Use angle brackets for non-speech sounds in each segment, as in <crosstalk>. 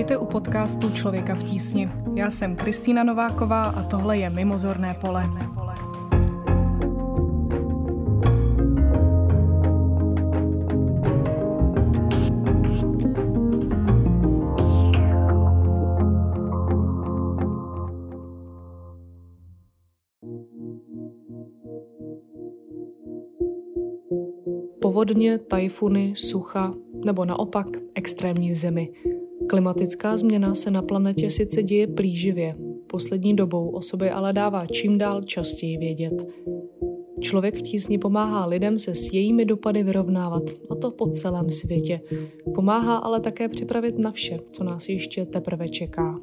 Vítejte u podcastu Člověka v tísni. Já jsem Kristýna Nováková a tohle je Mimozorné pole. Povodně, tajfuny, sucha nebo naopak extrémní zimy. Klimatická změna se na planetě sice děje plíživě, poslední dobou o sobě ale dává čím dál častěji vědět. Člověk v tísni pomáhá lidem se s jejími dopady vyrovnávat, a to po celém světě. Pomáhá ale také připravit na vše, co nás ještě teprve čeká.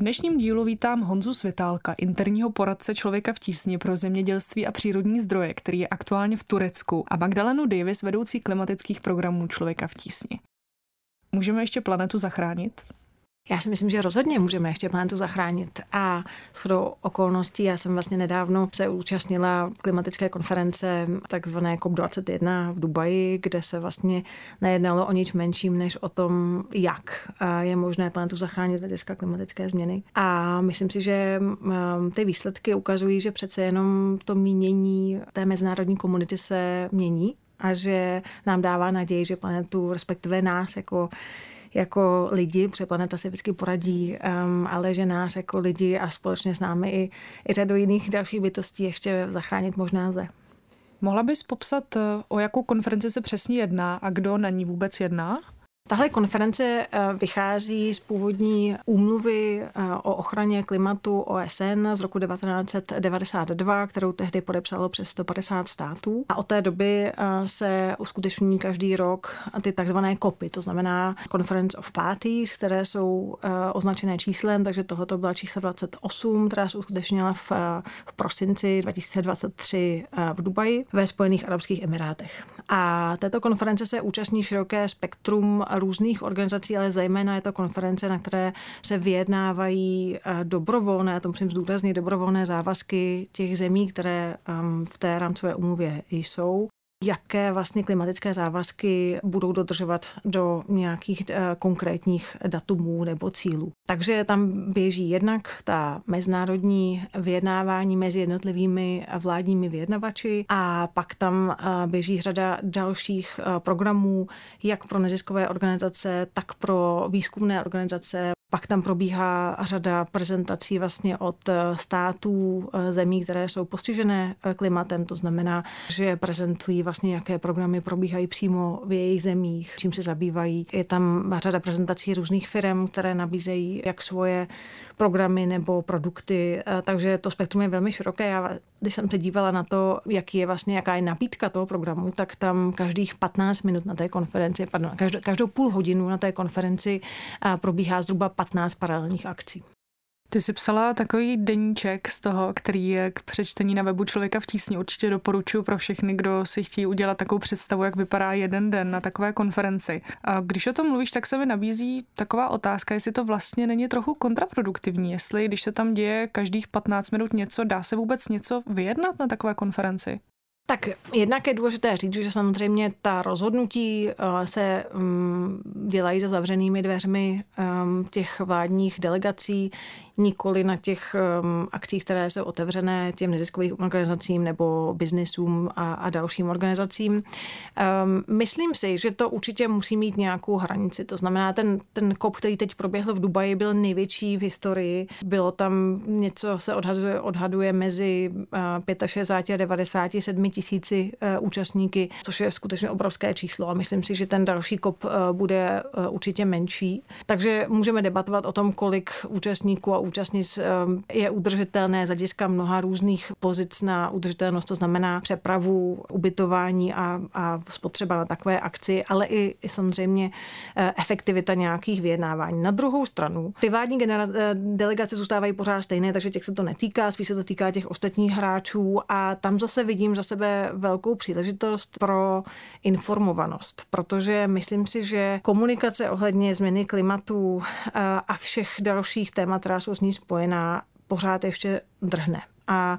V dnešním dílu vítám Honzu Světálka, interního poradce člověka v tísni pro zemědělství a přírodní zdroje, který je aktuálně v Turecku, a Magdalenu Davis, vedoucí klimatických programů člověka v tísni. Můžeme ještě planetu zachránit? Já si myslím, že rozhodně můžeme ještě planetu zachránit. A shodou okolností, já jsem vlastně nedávno se účastnila klimatické konference takzvané COP21 v Dubaji, kde se vlastně nejednalo o nič menším, než o tom, jak je možné planetu zachránit z hlediska klimatické změny. A myslím si, že ty výsledky ukazují, že přece jenom to mínění té mezinárodní komunity se mění a že nám dává naději, že planetu, respektive nás jako jako lidi, protože planeta se vždycky poradí, um, ale že nás jako lidi a společně s námi i, i řadu jiných dalších bytostí ještě zachránit možná lze. Mohla bys popsat, eh, o jakou konferenci se přesně jedná a kdo na ní vůbec jedná? Tahle konference eh, vychází z původní úmluvy eh, o ochraně klimatu OSN z roku 1992, kterou tehdy podepsalo přes 150 států. A od té doby eh, se uskuteční každý rok ty takzvané kopy, to znamená Conference of Parties, které jsou označené číslem, takže tohoto byla číslo 28, která se uskutečnila v, v prosinci 2023 v Dubaji ve Spojených Arabských Emirátech. A této konference se účastní široké spektrum různých organizací, ale zejména je to konference, na které se vyjednávají eh, dobrovolné, a to musím zdůraznit, dobrovolné závazky těch zemí, které ehm, v té rámcové umluvě jsou jaké vlastně klimatické závazky budou dodržovat do nějakých eh, konkrétních datumů nebo cílů. Takže tam běží jednak ta mezinárodní vyjednávání mezi jednotlivými vládními vyjednavači a pak tam eh, běží řada dalších eh, programů, jak pro neziskové organizace, tak pro výzkumné organizace, pak tam probíhá řada prezentací vlastně od eh, států eh, zemí, které jsou postižené eh, klimatem. To znamená, že prezentují vlastně, jaké programy probíhají přímo v jejich zemích, čím se zabývají. Je tam řada prezentací různých firm, které nabízejí jak svoje programy nebo produkty, takže to spektrum je velmi široké. Já, když jsem se dívala na to, jaký je vlastně, jaká je nabídka toho programu, tak tam každých 15 minut na té konferenci, pardon, každou, každou půl hodinu na té konferenci probíhá zhruba 15 paralelních akcí. Ty jsi psala takový deníček z toho, který je k přečtení na webu Člověka v tísni. Určitě doporučuji pro všechny, kdo si chtějí udělat takovou představu, jak vypadá jeden den na takové konferenci. A když o tom mluvíš, tak se mi nabízí taková otázka, jestli to vlastně není trochu kontraproduktivní, jestli když se tam děje každých 15 minut něco, dá se vůbec něco vyjednat na takové konferenci? Tak jednak je důležité říct, že samozřejmě ta rozhodnutí eh, se mm, dělají za zavřenými dveřmi ehm, těch vládních delegací nikoli na těch um, akcích, které jsou otevřené těm neziskovým organizacím nebo biznisům a, a dalším organizacím. Um, myslím si, že to určitě musí mít nějakou hranici. To znamená, ten, ten kop, který teď proběhl v Dubaji, byl největší v historii. Bylo tam něco, se odhaduje, odhaduje mezi uh, 65 a 97 tisíci uh, účastníky, což je skutečně obrovské číslo a myslím si, že ten další kop uh, bude uh, určitě menší. Takže můžeme debatovat o tom, kolik účastníků a účastnic ehm, je udržitelné z hlediska mnoha různých pozic na udržitelnost, to znamená přepravu, ubytování a, a spotřeba na takové akci, ale i, i samozřejmě eh, efektivita nějakých vyjednávání. Na druhou stranu, ty vládní genera- eh, delegace zůstávají pořád stejné, takže těch se to netýká, spíš se to týká těch ostatních hráčů a tam zase vidím za sebe velkou příležitost pro informovanost, protože myslím si, že komunikace ohledně změny klimatu eh, a všech dalších témat, která jsou s ní spojená, pořád ještě drhne. A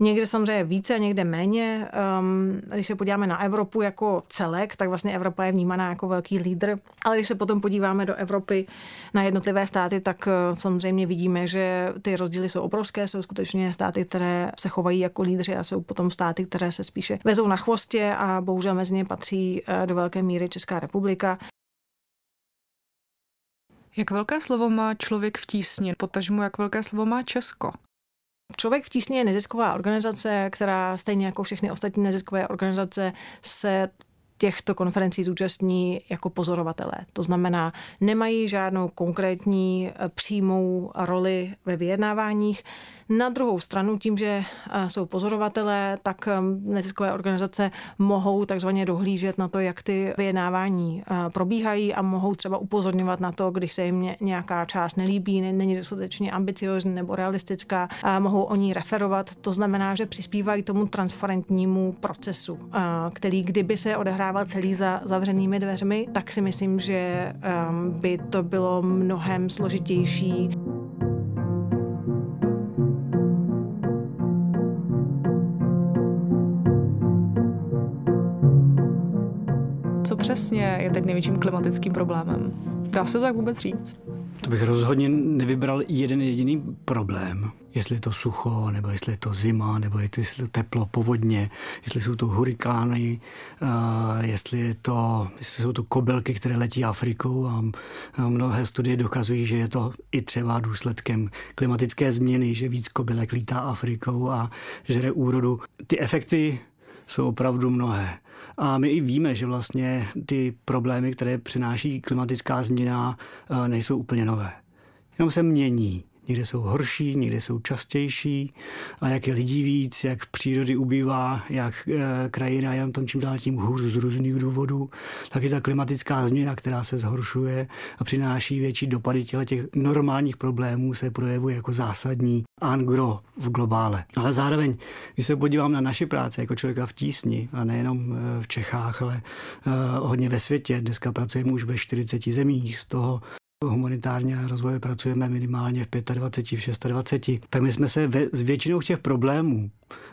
Někde samozřejmě více, někde méně. Um, když se podíváme na Evropu jako celek, tak vlastně Evropa je vnímaná jako velký lídr. Ale když se potom podíváme do Evropy na jednotlivé státy, tak uh, samozřejmě vidíme, že ty rozdíly jsou obrovské. Jsou skutečně státy, které se chovají jako lídři a jsou potom státy, které se spíše vezou na chvostě a bohužel mezi ně patří uh, do velké míry Česká republika. Jak velké slovo má člověk v tísni, potažmu jak velké slovo má Česko? Člověk v tísni je nezisková organizace, která stejně jako všechny ostatní neziskové organizace se těchto konferencí zúčastní jako pozorovatelé. To znamená, nemají žádnou konkrétní eh, přímou roli ve vyjednáváních. Na druhou stranu, tím, že eh, jsou pozorovatelé, tak eh, neziskové organizace mohou takzvaně dohlížet na to, jak ty vyjednávání probíhají a mohou třeba upozorňovat na to, když se jim nějaká část nelíbí, není dostatečně ambiciozní nebo realistická, mohou o ní referovat. To znamená, že přispívají tomu transparentnímu procesu, který kdyby se odehrál odehrával celý za zavřenými dveřmi, tak si myslím, že um, by to bylo mnohem složitější. Co přesně je teď největším klimatickým problémem? Dá se to tak vůbec říct? To bych rozhodně nevybral jeden jediný problém. Jestli je to sucho, nebo jestli je to zima, nebo jestli je to teplo, povodně, jestli jsou to hurikány, jestli, je to, jestli jsou to kobelky, které letí Afrikou a mnohé studie dokazují, že je to i třeba důsledkem klimatické změny, že víc kobylek lítá Afrikou a žere úrodu. Ty efekty jsou opravdu mnohé. A my i víme, že vlastně ty problémy, které přináší klimatická změna, nejsou úplně nové. Jenom se mění. Někde jsou horší, někde jsou častější a jak je lidí víc, jak přírody ubývá, jak e, krajina je tam čím dál tím hůř z různých důvodů, tak je ta klimatická změna, která se zhoršuje a přináší větší dopady těle těch normálních problémů, se projevuje jako zásadní angro v globále. Ale zároveň, když se podívám na naši práci jako člověka v tísni, a nejenom e, v Čechách, ale e, hodně ve světě, dneska pracujeme už ve 40 zemích, z toho humanitárně a rozvoje pracujeme minimálně v 25, v 26, tak my jsme se ve, s většinou těch problémů,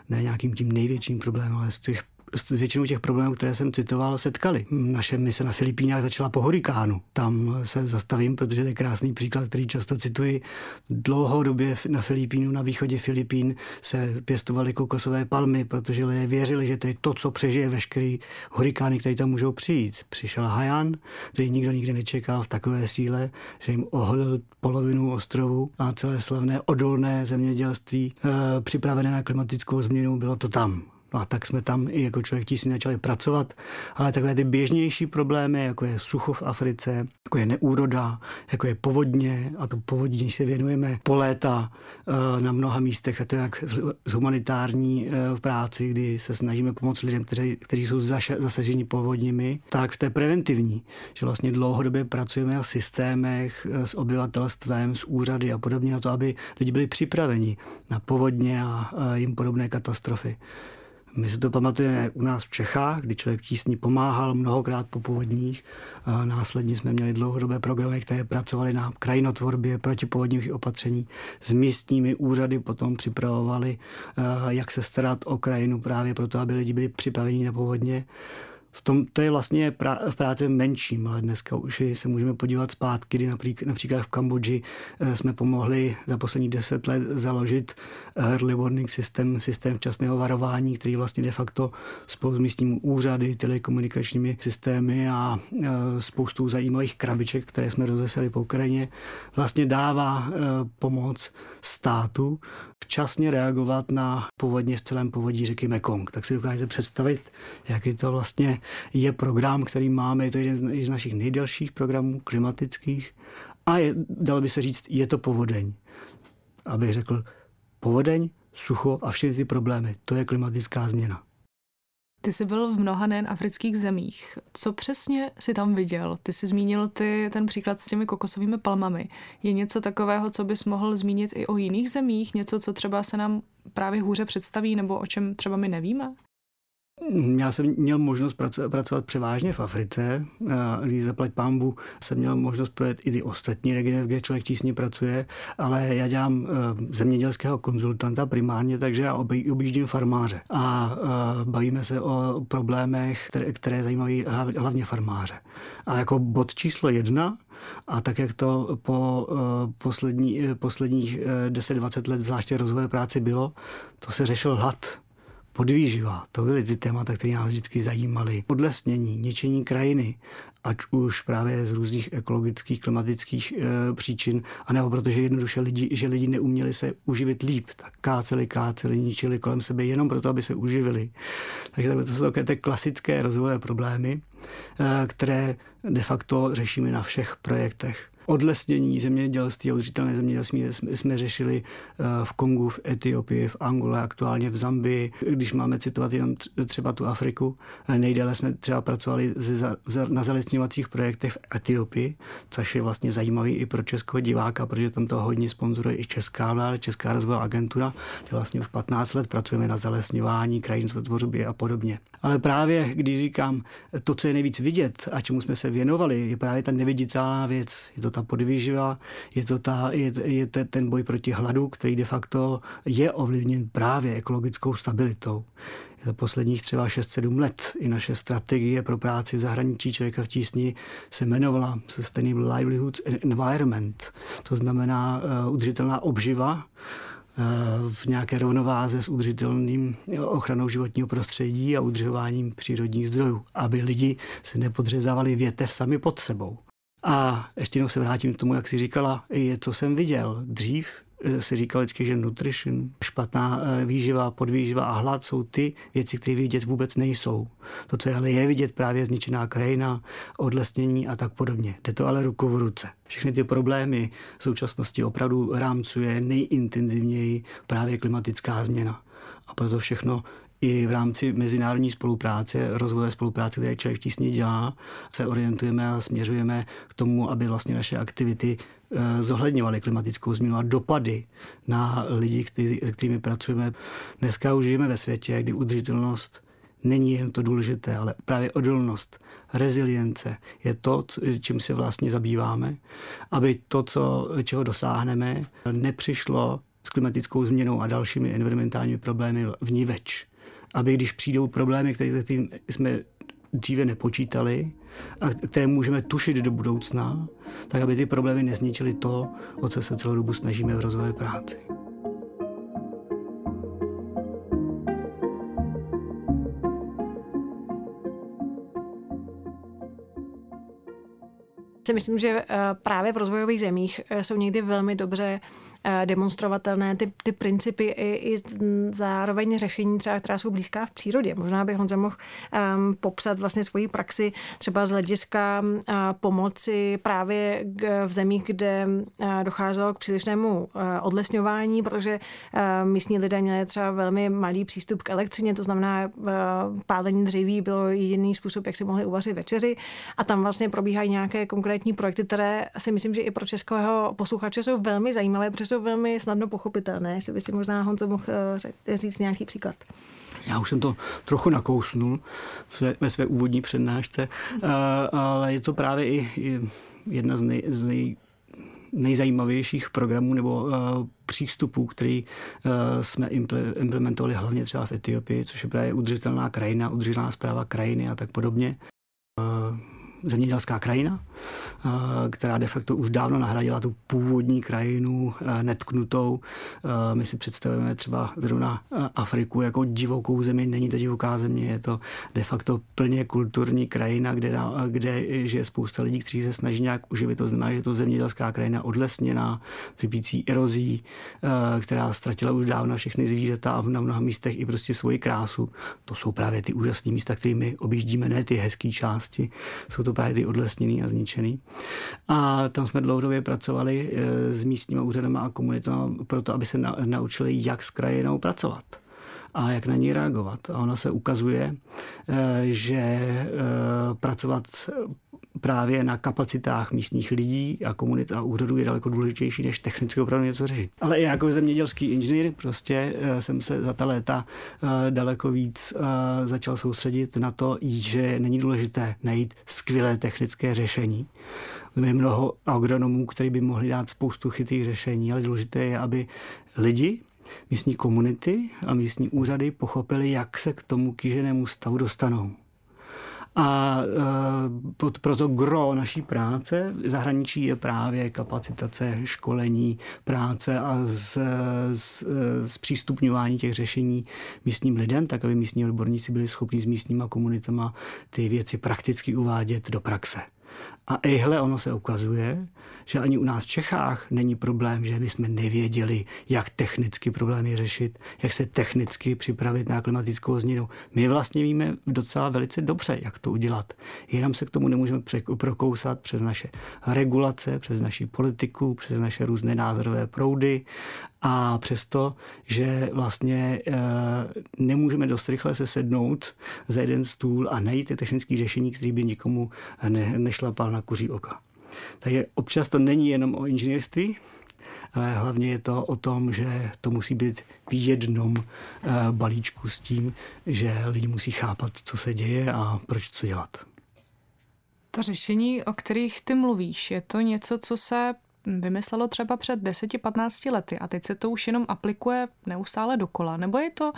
ne nějakým tím největším problémem, ale z těch s většinou těch problémů, které jsem citoval, setkali. Naše mise na Filipínách začala po hurikánu. Tam se zastavím, protože to je krásný příklad, který často cituji. Dlouhodobě na Filipínu, na východě Filipín se pěstovaly kokosové palmy, protože lidé věřili, že to je to, co přežije veškerý hurikány, které tam můžou přijít. Přišel Hajan, který nikdo nikdy nečekal v takové síle, že jim oholil polovinu ostrovu a celé slavné odolné zemědělství e, připravené na klimatickou změnu bylo to tam. No a tak jsme tam i jako člověk tísní začali pracovat. Ale takové ty běžnější problémy, jako je sucho v Africe, jako je neúroda, jako je povodně, a to povodní, se věnujeme po léta eh, na mnoha místech, a to jak z humanitární v eh, práci, kdy se snažíme pomoct lidem, kteří, kteří jsou zasaženi povodněmi, tak v té preventivní, že vlastně dlouhodobě pracujeme na systémech eh, s obyvatelstvem, s úřady a podobně na to, aby lidi byli připraveni na povodně a jim podobné katastrofy. My si to pamatujeme u nás v Čechách, kdy člověk tísní pomáhal mnohokrát po povodních. Následně jsme měli dlouhodobé programy, které pracovaly na krajinotvorbě protipovodních opatření. S místními úřady potom připravovali, jak se starat o krajinu právě proto, aby lidi byli připraveni na povodně v tom, to je vlastně prá, v práci menším, ale dneska už se můžeme podívat zpátky, kdy například, v Kambodži eh, jsme pomohli za poslední deset let založit early warning systém, systém včasného varování, který vlastně de facto spolu s místními úřady, telekomunikačními systémy a eh, spoustu zajímavých krabiček, které jsme rozeseli po Ukrajině, vlastně dává eh, pomoc státu včasně reagovat na povodně v celém povodí řeky Mekong. Tak si dokážete představit, jaký to vlastně je program, který máme. Je to jeden z našich nejdelších programů klimatických. A je, dalo by se říct, je to povodeň. Abych řekl, povodeň, sucho a všechny ty problémy. To je klimatická změna. Ty jsi byl v mnoha nejen afrických zemích. Co přesně si tam viděl? Ty jsi zmínil ty, ten příklad s těmi kokosovými palmami. Je něco takového, co bys mohl zmínit i o jiných zemích? Něco, co třeba se nám právě hůře představí nebo o čem třeba my nevíme? Já jsem měl možnost pracovat převážně v Africe. Když zaplať pámbu, jsem měl možnost projet i ty ostatní regiony, kde člověk tísně pracuje, ale já dělám eh, zemědělského konzultanta primárně, takže já objíždím farmáře a eh, bavíme se o problémech, které, které zajímají hlavně farmáře. A jako bod číslo jedna a tak, jak to po eh, poslední, posledních 10-20 let, zvláště rozvoje práci bylo, to se řešil hlad podvýživa. To byly ty témata, které nás vždycky zajímaly. Odlesnění, ničení krajiny, ať už právě z různých ekologických, klimatických e, příčin, anebo protože jednoduše lidi, že lidi neuměli se uživit líp, tak káceli, káceli, ničili kolem sebe jenom proto, aby se uživili. Takže to jsou takové ty klasické rozvojové problémy, e, které de facto řešíme na všech projektech. Odlesnění zemědělství a udržitelné zemědělství jsme řešili eh, v Kongu, v Etiopii, v Angole, aktuálně v Zambii. Když máme citovat jenom třeba tu Afriku, eh, nejdéle jsme třeba pracovali na zalesňovacích projektech v Etiopii, což je vlastně zajímavý i pro českého diváka, protože tam to hodně sponzoruje i Česká vláda, Česká rozvojová agentura, kde vlastně už 15 let pracujeme na zalesňování, krajin tvorbě a podobně. Ale právě když říkám, to, co je nejvíc vidět a čemu jsme se věnovali, je právě ta neviditelná věc. Je to ta podvýživa, je to ta, je, je ten boj proti hladu, který de facto je ovlivněn právě ekologickou stabilitou. Za posledních třeba 6-7 let i naše strategie pro práci v zahraničí člověka v tísni se jmenovala Sustainable Livelihoods Environment. To znamená uh, udržitelná obživa eh, v nějaké rovnováze s udržitelným ochranou životního prostředí a udržováním přírodních zdrojů, aby lidi se nepodřezávali větev sami pod sebou. A ještě jednou se vrátím k tomu, jak si říkala, je, co jsem viděl. Dřív eh, se říkalo vždycky, že nutrition, špatná eh, výživa, podvýživa a hlad jsou ty věci, které vidět vůbec nejsou. To, co je ale je vidět, právě zničená krajina, odlesnění a tak podobně. Jde to ale ruku v ruce. Všechny ty problémy v současnosti opravdu rámcuje nejintenzivněji právě klimatická změna. A proto všechno i v rámci mezinárodní spolupráce, rozvoje spolupráce, které člověk tísně dělá, se orientujeme a směřujeme k tomu, aby vlastně naše aktivity eh, zohledňovaly klimatickou změnu a dopady na lidi, kteří, se kterými pracujeme. Dneska už žijeme ve světě, kdy udržitelnost není jen to důležité, ale právě odolnost, rezilience je to, čím se vlastně zabýváme, aby to, co, čeho dosáhneme, nepřišlo s klimatickou změnou a dalšími environmentálními problémy v ní več aby když přijdou problémy, které jsme dříve nepočítali a které můžeme tušit do budoucna, tak aby ty problémy nezničily to, o co se celou dobu snažíme v rozvoji práci. si myslím, že eh, právě v rozvojových zemích eh, jsou někdy velmi dobře demonstrovatelné ty, ty principy i, i zároveň řešení třeba, která jsou blízká v přírodě. Možná bych Honza mohl um, popsat vlastně svoji praxi třeba z hlediska uh, pomoci právě v zemích, kde uh, docházelo k přílišnému uh, odlesňování, protože uh, místní lidé měli třeba velmi malý přístup k elektřině, to znamená uh, pálení dříví bylo jediný způsob, jak si mohli uvařit večeři a tam vlastně probíhají nějaké konkrétní projekty, které si myslím, že i pro českého posluchače jsou velmi zajímavé, protože velmi snadno pochopitelné. Jestli by si možná Honzo mohl eh, říct nějaký příklad. Já už jsem to trochu nakousnul ve své úvodní přednášce, eh, ale je to právě i jedna z, nej, z nej, nejzajímavějších programů nebo uh, přístupů, který uh, jsme implementovali hlavně třeba v Etiopii, což je právě udržitelná krajina, udržitelná zpráva krajiny a tak podobně. Uh, zemědělská krajina, která de facto už dávno nahradila tu původní krajinu netknutou. My si představujeme třeba zrovna Afriku jako divokou zemi. Není to divoká země, je to de facto plně kulturní krajina, kde, kde žije spousta lidí, kteří se snaží nějak uživit. To znamená, že je to zemědělská krajina odlesněná, trpící erozí, která ztratila už dávno všechny zvířata a na mnoha místech i prostě svoji krásu. To jsou právě ty úžasné místa, kterými objíždíme, ne ty hezké části. Jsou to právě ty odlesněný a zničený. A tam jsme dlouhodobě pracovali eh, s místními úřadama a komunitami proto, aby se naučili, jak s krajinou pracovat a jak na ní reagovat. A ono se ukazuje, eh, že eh, pracovat právě na kapacitách místních lidí a komunit a úřadů je daleko důležitější, než technicky opravdu něco řešit. Ale i jako zemědělský inženýr prostě eh, jsem se za ta léta eh, daleko víc eh, začal soustředit na to, že není důležité najít skvělé technické řešení. Je mnoho agronomů, kteří by mohli dát spoustu chytrých řešení, ale důležité je, aby lidi, místní komunity a místní úřady pochopili, jak se k tomu kýženému stavu dostanou. A e, proto gro naší práce v zahraničí je právě kapacitace, školení, práce a z, z, zpřístupňování těch řešení místním lidem, tak aby místní odborníci byli schopni s místníma komunitama ty věci prakticky uvádět do praxe. A ejhle, ono se ukazuje, že ani u nás v Čechách není problém, že bychom nevěděli, jak technicky problémy řešit, jak se technicky připravit na klimatickou změnu. My vlastně víme docela velice dobře, jak to udělat. Jenom se k tomu nemůžeme prokousat přes naše regulace, přes naši politiku, přes naše různé názorové proudy a přesto, že vlastně e, nemůžeme dost rychle se sednout za jeden stůl a najít ty technické řešení, které by nikomu ne, nešlapal na kuří oka. Takže občas to není jenom o inženýrství, ale hlavně je to o tom, že to musí být v jednom eh, balíčku s tím, že lidi musí chápat, co se děje a proč co dělat. Ta řešení, o kterých ty mluvíš, je to něco, co se vymyslelo třeba před 10-15 lety a teď se to už jenom aplikuje neustále dokola? Nebo je to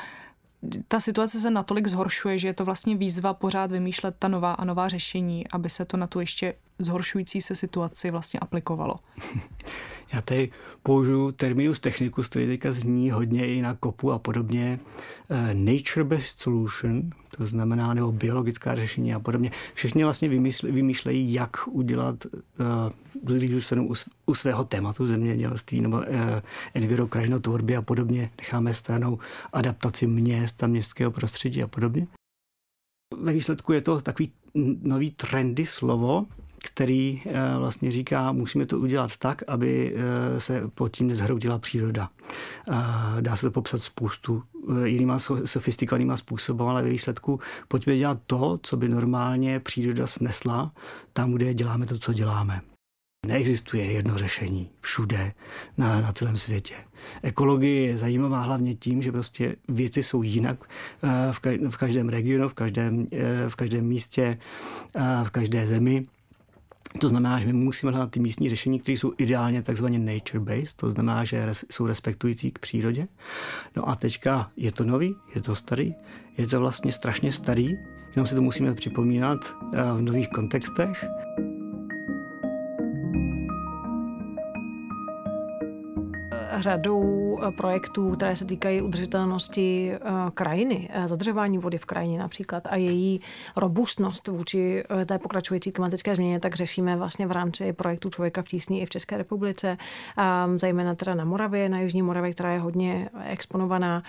ta situace se natolik zhoršuje, že je to vlastně výzva pořád vymýšlet ta nová a nová řešení, aby se to na tu ještě zhoršující se situaci vlastně aplikovalo. <laughs> Já tady použiju terminus technicus, který teďka zní hodně i na kopu a podobně. Uh, Nature-based solution, to znamená, nebo biologická řešení a podobně. Všichni vlastně vymýšlejí, vymýšlejí jak udělat, uh, když zůstanu u, u svého tématu zemědělství nebo uh, enviro krajinotvorby a podobně, necháme stranou adaptaci měst a městského prostředí a podobně. Ve výsledku je to takový nový trendy slovo, který eh, vlastně říká, musíme to udělat tak, aby eh, se pod tím nezhroutila příroda. Dá se to popsat spoustu eh, jinýma sofistikovanýma způsoby, ale ve výsledku pojďme dělat to, co by normálně příroda snesla, tam, kde děláme to, co děláme. Neexistuje jedno řešení všude na, na celém světě. Ekologie je zajímavá hlavně tím, že prostě věci jsou jinak v každém regionu, v každém, v každém místě, v každé zemi. To znamená, že my musíme hledat ty místní řešení, které jsou ideálně takzvaně nature-based, to znamená, že jsou respektující k přírodě. No a teďka je to nový, je to starý, je to vlastně strašně starý, jenom si to musíme připomínat eh, v nových kontextech. Řadou eh, projektů, které se týkají udržitelnosti eh, krajiny, eh, zadržování vody v krajině například a její robustnost vůči té pokračující klimatické změně, tak řešíme vlastně v rámci projektu Člověka v tísni i v České republice, zejména teda na Moravě, na Jižní Moravě, která je hodně exponovaná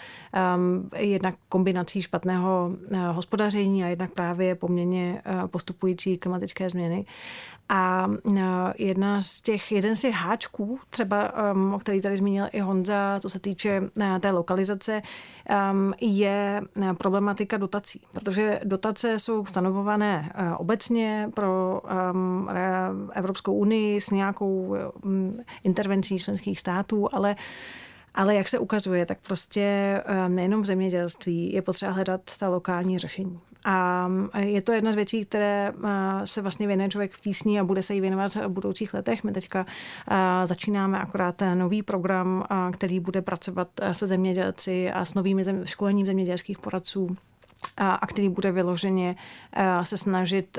jednak kombinací špatného hospodaření a jednak právě poměrně postupující klimatické změny. A jedna z těch, jeden z těch háčků, třeba, o který tady zmínil i Honza, co se týče té lokalizace, je problematika dotací. Protože dotace jsou stanovované obecně pro Evropskou unii s nějakou intervencí členských států, ale ale jak se ukazuje, tak prostě nejenom v zemědělství je potřeba hledat ta lokální řešení. A je to jedna z věcí, které se vlastně věnuje člověk v tísni a bude se jí věnovat v budoucích letech. My teďka začínáme akorát nový program, který bude pracovat se zemědělci a s novými školením zemědělských poradců a který bude vyloženě se snažit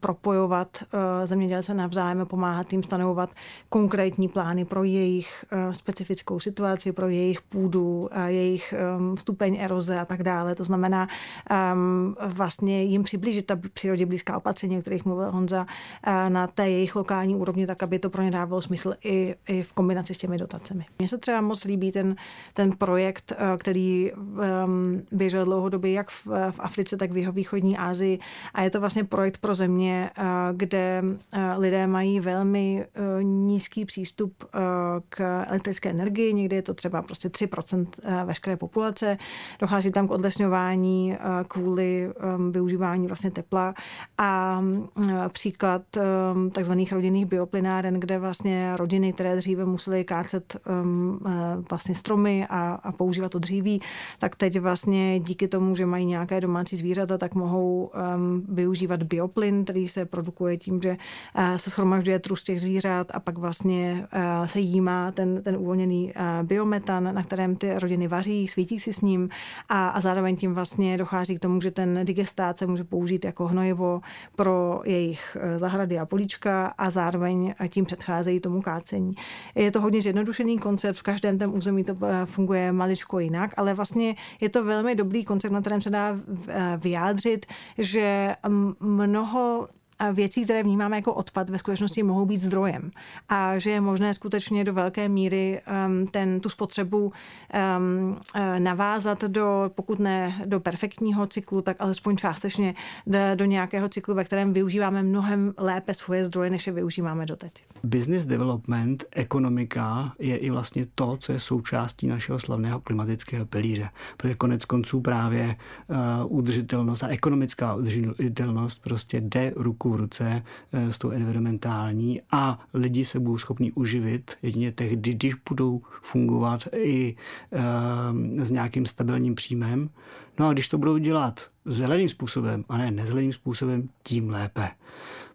propojovat zemědělce navzájem a pomáhat jim stanovovat konkrétní plány pro jejich specifickou situaci, pro jejich půdu, jejich stupeň eroze a tak dále. To znamená vlastně jim přiblížit ta přírodě blízká opatření, o kterých mluvil Honza, na té jejich lokální úrovni, tak aby to pro ně dávalo smysl i, i v kombinaci s těmi dotacemi. Mně se třeba moc líbí ten, ten projekt, který běžel dlouhodobě jak v v Africe, tak v jeho východní Asii. A je to vlastně projekt pro země, kde lidé mají velmi nízký přístup k elektrické energii. Někdy je to třeba prostě 3% veškeré populace. Dochází tam k odlesňování kvůli využívání vlastně tepla. A příklad takzvaných rodinných bioplynáren, kde vlastně rodiny, které dříve musely kácet vlastně stromy a, a používat to dříví, tak teď vlastně díky tomu, že mají nějaké domácí zvířata, tak mohou um, využívat bioplyn, který se produkuje tím, že uh, se schromažďuje trus těch zvířat a pak vlastně uh, se jímá ten, ten uvolněný uh, biometan, na kterém ty rodiny vaří, svítí si s ním a, a zároveň tím vlastně dochází k tomu, že ten digestát se může použít jako hnojivo pro jejich zahrady a políčka a zároveň tím předcházejí tomu kácení. Je to hodně zjednodušený koncept, v každém tom území to funguje maličko jinak, ale vlastně je to velmi dobrý koncept, na kterém se dá eh, vyjádřit, že mnoho věcí, které vnímáme jako odpad, ve skutečnosti mohou být zdrojem. A že je možné skutečně do velké míry um, ten, tu spotřebu um, uh, navázat do, pokud ne do perfektního cyklu, tak alespoň částečně do, nějakého cyklu, ve kterém využíváme mnohem lépe svoje zdroje, než je využíváme doteď. Business development, ekonomika je i vlastně to, co je součástí našeho slavného klimatického pilíře. Protože konec konců právě uh, udržitelnost a ekonomická udržitelnost prostě jde ruku v ruce eh, s tou environmentální a lidi se budou schopni uživit jedině tehdy, když budou fungovat i e, s nějakým stabilním příjmem. No a když to budou dělat zeleným způsobem a ne nezeleným způsobem, tím lépe.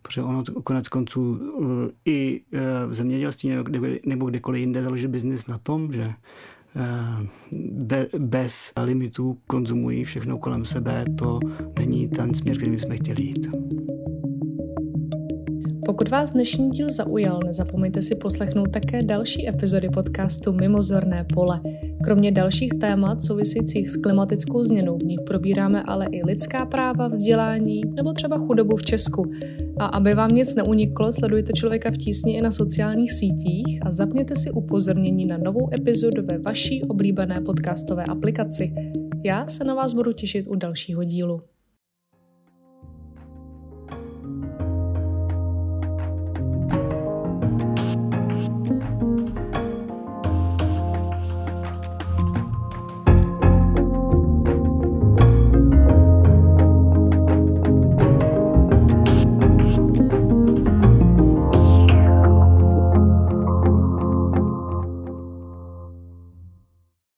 Protože ono konec konců eh, i v zemědělství nebo kdekoliv jinde založit biznis na tom, že bez limitů konzumují všechno kolem sebe, to není ten směr, kterým jsme chtěli jít. Pokud vás dnešní díl zaujal, nezapomeňte si poslechnout také další epizody podcastu Mimozorné pole. Kromě dalších témat souvisejících s klimatickou změnou v nich probíráme ale i lidská práva, vzdělání nebo třeba chudobu v Česku. A aby vám nic neuniklo, sledujte člověka v tísni i na sociálních sítích a zapněte si upozornění na novou epizodu ve vaší oblíbené podcastové aplikaci. Já se na vás budu těšit u dalšího dílu.